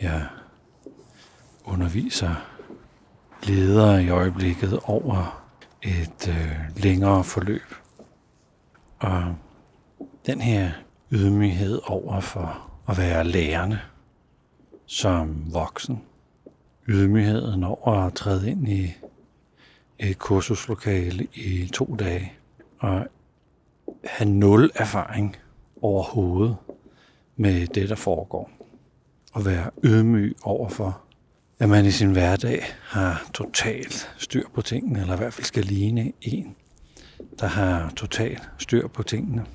Jeg underviser ledere i øjeblikket over et øh, længere forløb. Og den her ydmyghed over for at være lærende som voksen. Ydmygheden over at træde ind i et kursuslokale i to dage og have nul erfaring overhovedet med det, der foregår at være ydmyg overfor, at man i sin hverdag har totalt styr på tingene, eller i hvert fald skal ligne en, der har totalt styr på tingene.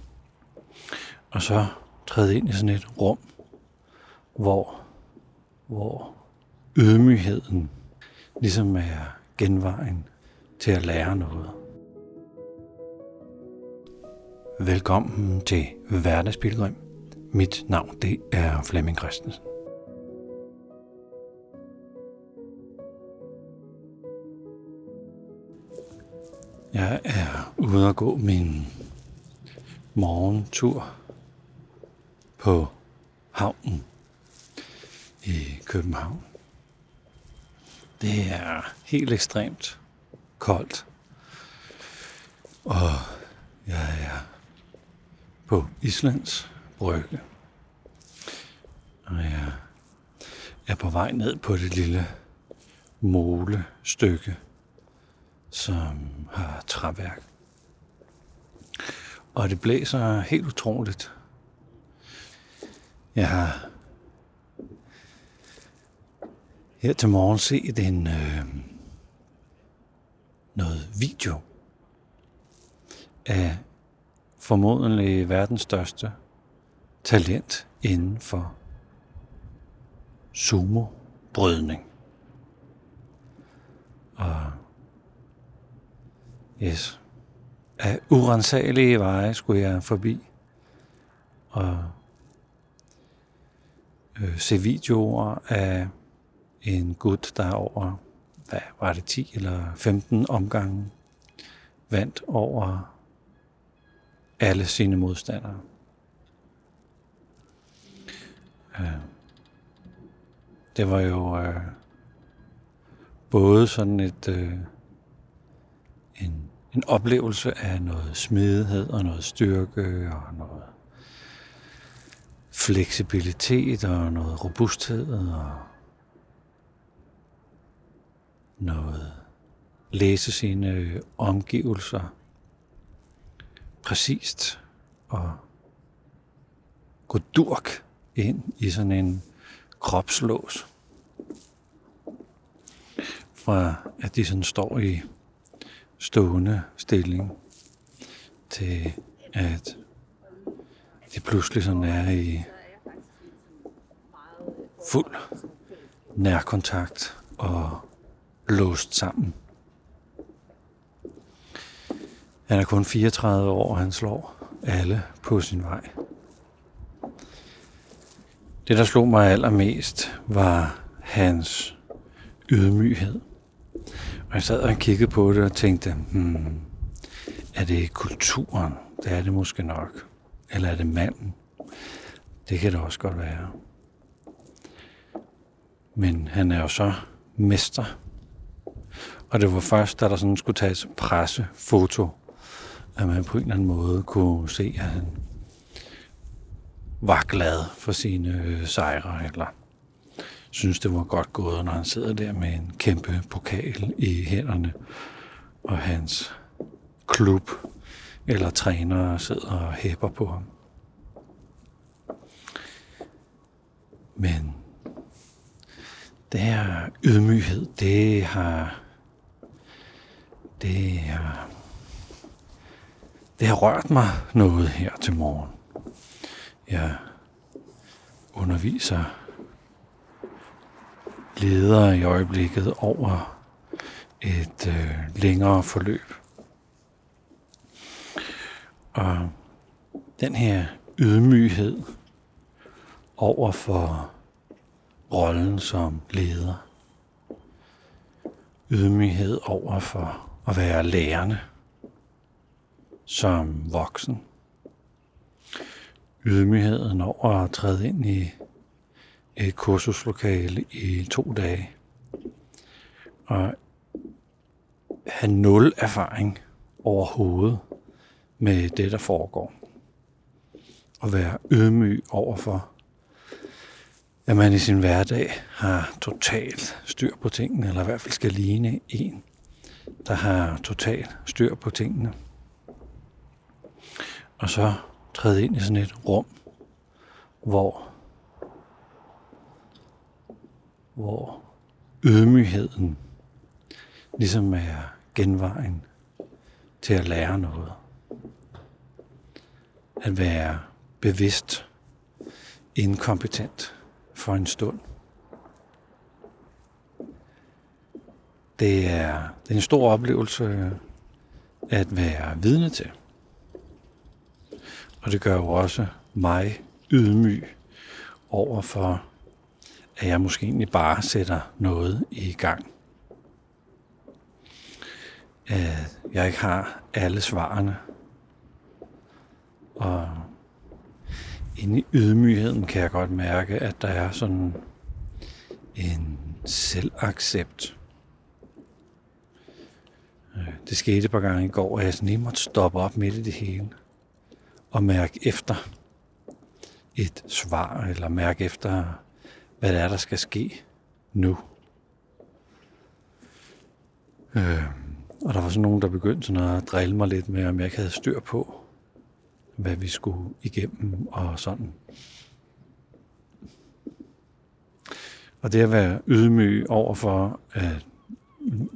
Og så træde ind i sådan et rum, hvor, hvor ydmygheden ligesom er genvejen til at lære noget. Velkommen til Hverdagspilgrim. Mit navn det er Flemming Christensen. Jeg er ude at gå min morgentur på havnen i København. Det er helt ekstremt koldt. Og jeg er på Islands Brygge. Og jeg er på vej ned på det lille molestykke, som har træværk. Og det blæser helt utroligt. Jeg har her til morgen set en øh, noget video af formodentlig verdens største talent inden for sumo-brydning. Og yes, af urensagelige veje skulle jeg forbi og øh, se videoer af en gut, der over, hvad var det, 10 eller 15 omgange vandt over alle sine modstandere. Øh, det var jo øh, både sådan et øh, en, en oplevelse af noget smidighed og noget styrke og noget fleksibilitet og noget robusthed og noget læse sine omgivelser præcist og gå durk ind i sådan en kropslås. Fra at de sådan står i stående stilling til at det pludselig sådan er i fuld nærkontakt og låst sammen. Han er kun 34 år, og han slår alle på sin vej. Det, der slog mig allermest, var hans ydmyghed. Og jeg sad og kiggede på det og tænkte, hmm, er det kulturen? Det er det måske nok. Eller er det manden? Det kan det også godt være. Men han er jo så mester. Og det var først, da der sådan skulle tages pressefoto, at man på en eller anden måde kunne se, at han var glad for sine øh, sejre, eller synes, det var godt gået, når han sidder der med en kæmpe pokal i hænderne, og hans klub eller træner sidder og hæpper på ham. Men det her ydmyghed, det har det har det har rørt mig noget her til morgen. Jeg underviser leder i øjeblikket over et øh, længere forløb. Og den her ydmyghed over for rollen som leder. Ydmyghed over for at være lærende som voksen. Ydmygheden over at træde ind i et kursuslokale i to dage. Og have nul erfaring overhovedet med det, der foregår. Og være ydmyg overfor, at man i sin hverdag har totalt styr på tingene, eller i hvert fald skal ligne en, der har totalt styr på tingene. Og så træde ind i sådan et rum, hvor, hvor ydmygheden ligesom er genvejen til at lære noget. At være bevidst inkompetent for en stund. Det er, det er en stor oplevelse at være vidne til. Og det gør jo også mig ydmyg over for, at jeg måske egentlig bare sætter noget i gang. At jeg ikke har alle svarene. Og inde i ydmygheden kan jeg godt mærke, at der er sådan en selvaccept. Øh, det skete et par gange i går, at jeg sådan lige måtte stoppe op midt i det hele og mærke efter et svar, eller mærke efter, hvad det er, der skal ske nu. Øh, og der var sådan nogen, der begyndte sådan at drille mig lidt med, om jeg ikke havde styr på, hvad vi skulle igennem og sådan. Og det at være ydmyg over for, at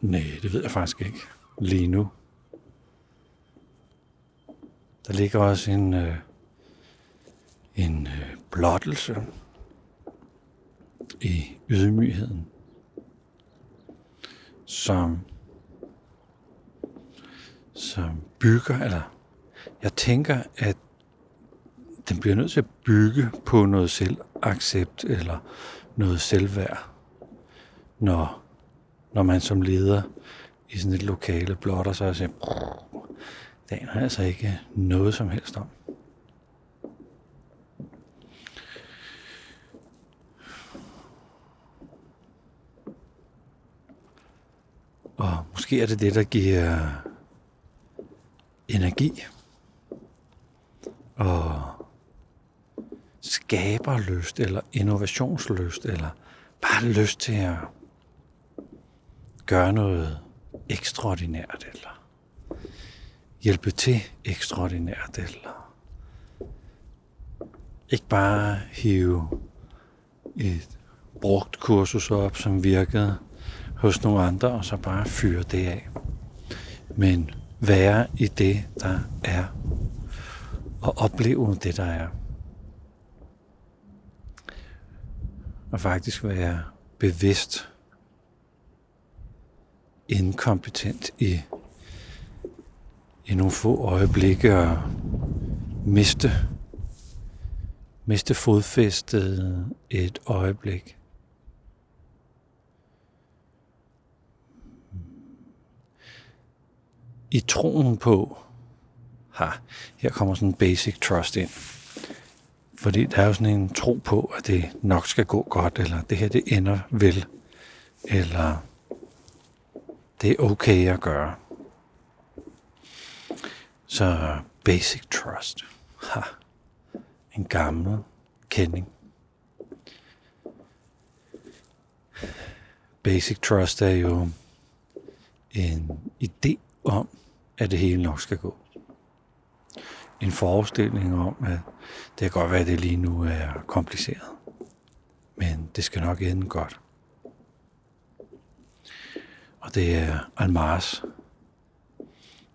nej, det ved jeg faktisk ikke lige nu. Der ligger også en, øh, en øh, blottelse i ydmygheden, som, som bygger, eller jeg tænker, at den bliver nødt til at bygge på noget selvaccept eller noget selvværd, når, når man som leder i sådan et lokale blotter sig og siger, det aner altså ikke noget som helst om. Og måske er det det, der giver øh, energi. Og skaberlyst eller innovationslyst eller bare lyst til at gøre noget ekstraordinært eller hjælpe til ekstraordinært eller ikke bare hive et brugt kursus op, som virkede hos nogle andre, og så bare fyre det af. Men være i det, der er og opleve det, der er. Og faktisk være bevidst inkompetent i, i nogle få øjeblikke og miste, miste fodfæstet et øjeblik. I troen på, ha, her kommer sådan en basic trust ind. Fordi der er jo sådan en tro på, at det nok skal gå godt, eller det her det ender vel, eller det er okay at gøre. Så basic trust. Ha. En gammel kending. Basic trust er jo en idé om, at det hele nok skal gå en forestilling om, at det kan godt være, at det lige nu er kompliceret. Men det skal nok ende godt. Og det er Almars,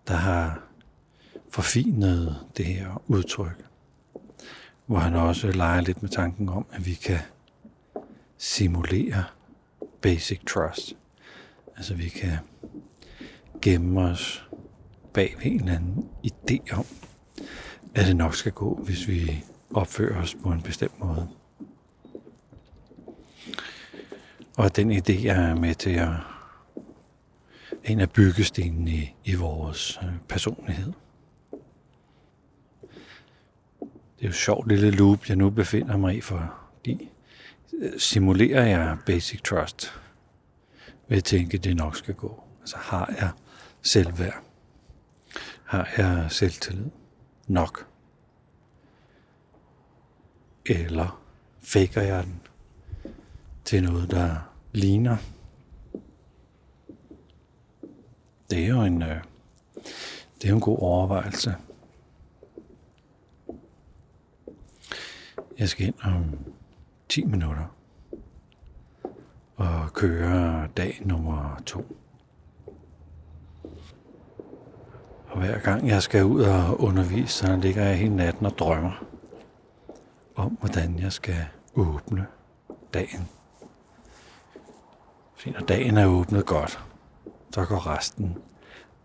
der har forfinet det her udtryk, hvor han også leger lidt med tanken om, at vi kan simulere basic trust. Altså vi kan gemme os bag ved en eller anden idé om, at det nok skal gå, hvis vi opfører os på en bestemt måde. Og den idé er med til at en af byggestenene i, i vores øh, personlighed. Det er jo sjovt lille loop, jeg nu befinder mig i, fordi øh, simulerer jeg basic trust ved at tænke, at det nok skal gå. Altså har jeg selvværd? Har jeg selvtillid? Nok? Eller faker jeg den til noget, der ligner? Det er jo en, øh, det er en god overvejelse. Jeg skal ind om 10 minutter og køre dag nummer 2. Og hver gang jeg skal ud og undervise, så ligger jeg hele natten og drømmer om, hvordan jeg skal åbne dagen. Fordi når dagen er åbnet godt, så går resten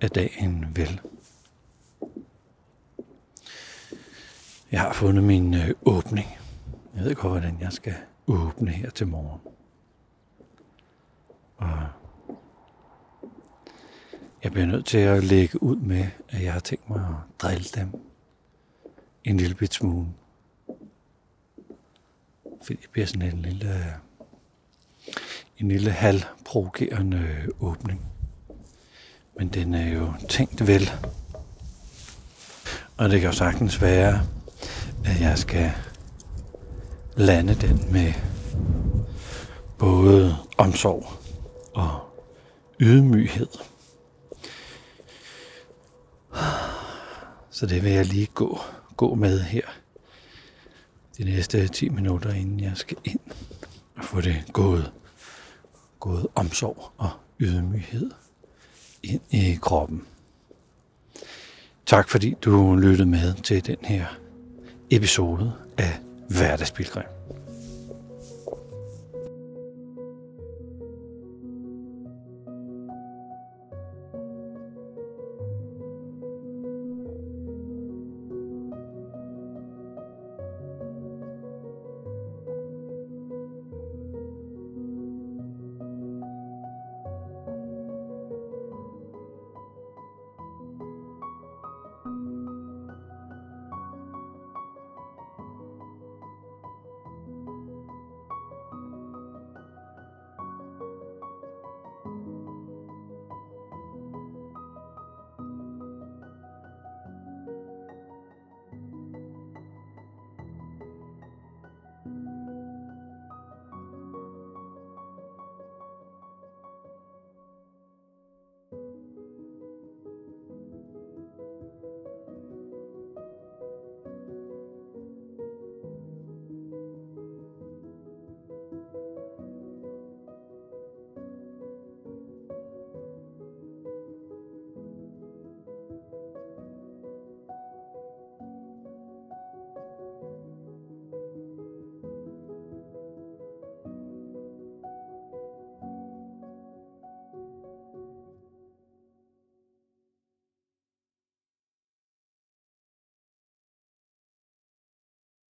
af dagen vel. Jeg har fundet min øh, åbning. Jeg ved godt, hvordan jeg skal åbne her til morgen. Og jeg bliver nødt til at lægge ud med, at jeg har tænkt mig at drille dem en lille bit smule. Fordi det bliver sådan en lille, en lille halvprovokerende åbning. Men den er jo tænkt vel. Og det kan jo sagtens være, at jeg skal lande den med både omsorg og ydmyghed. Så det vil jeg lige gå, gå med her de næste 10 minutter, inden jeg skal ind og få det gået, gået omsorg og ydmyghed ind i kroppen. Tak fordi du lyttede med til den her episode af Hverdagsbilgrim.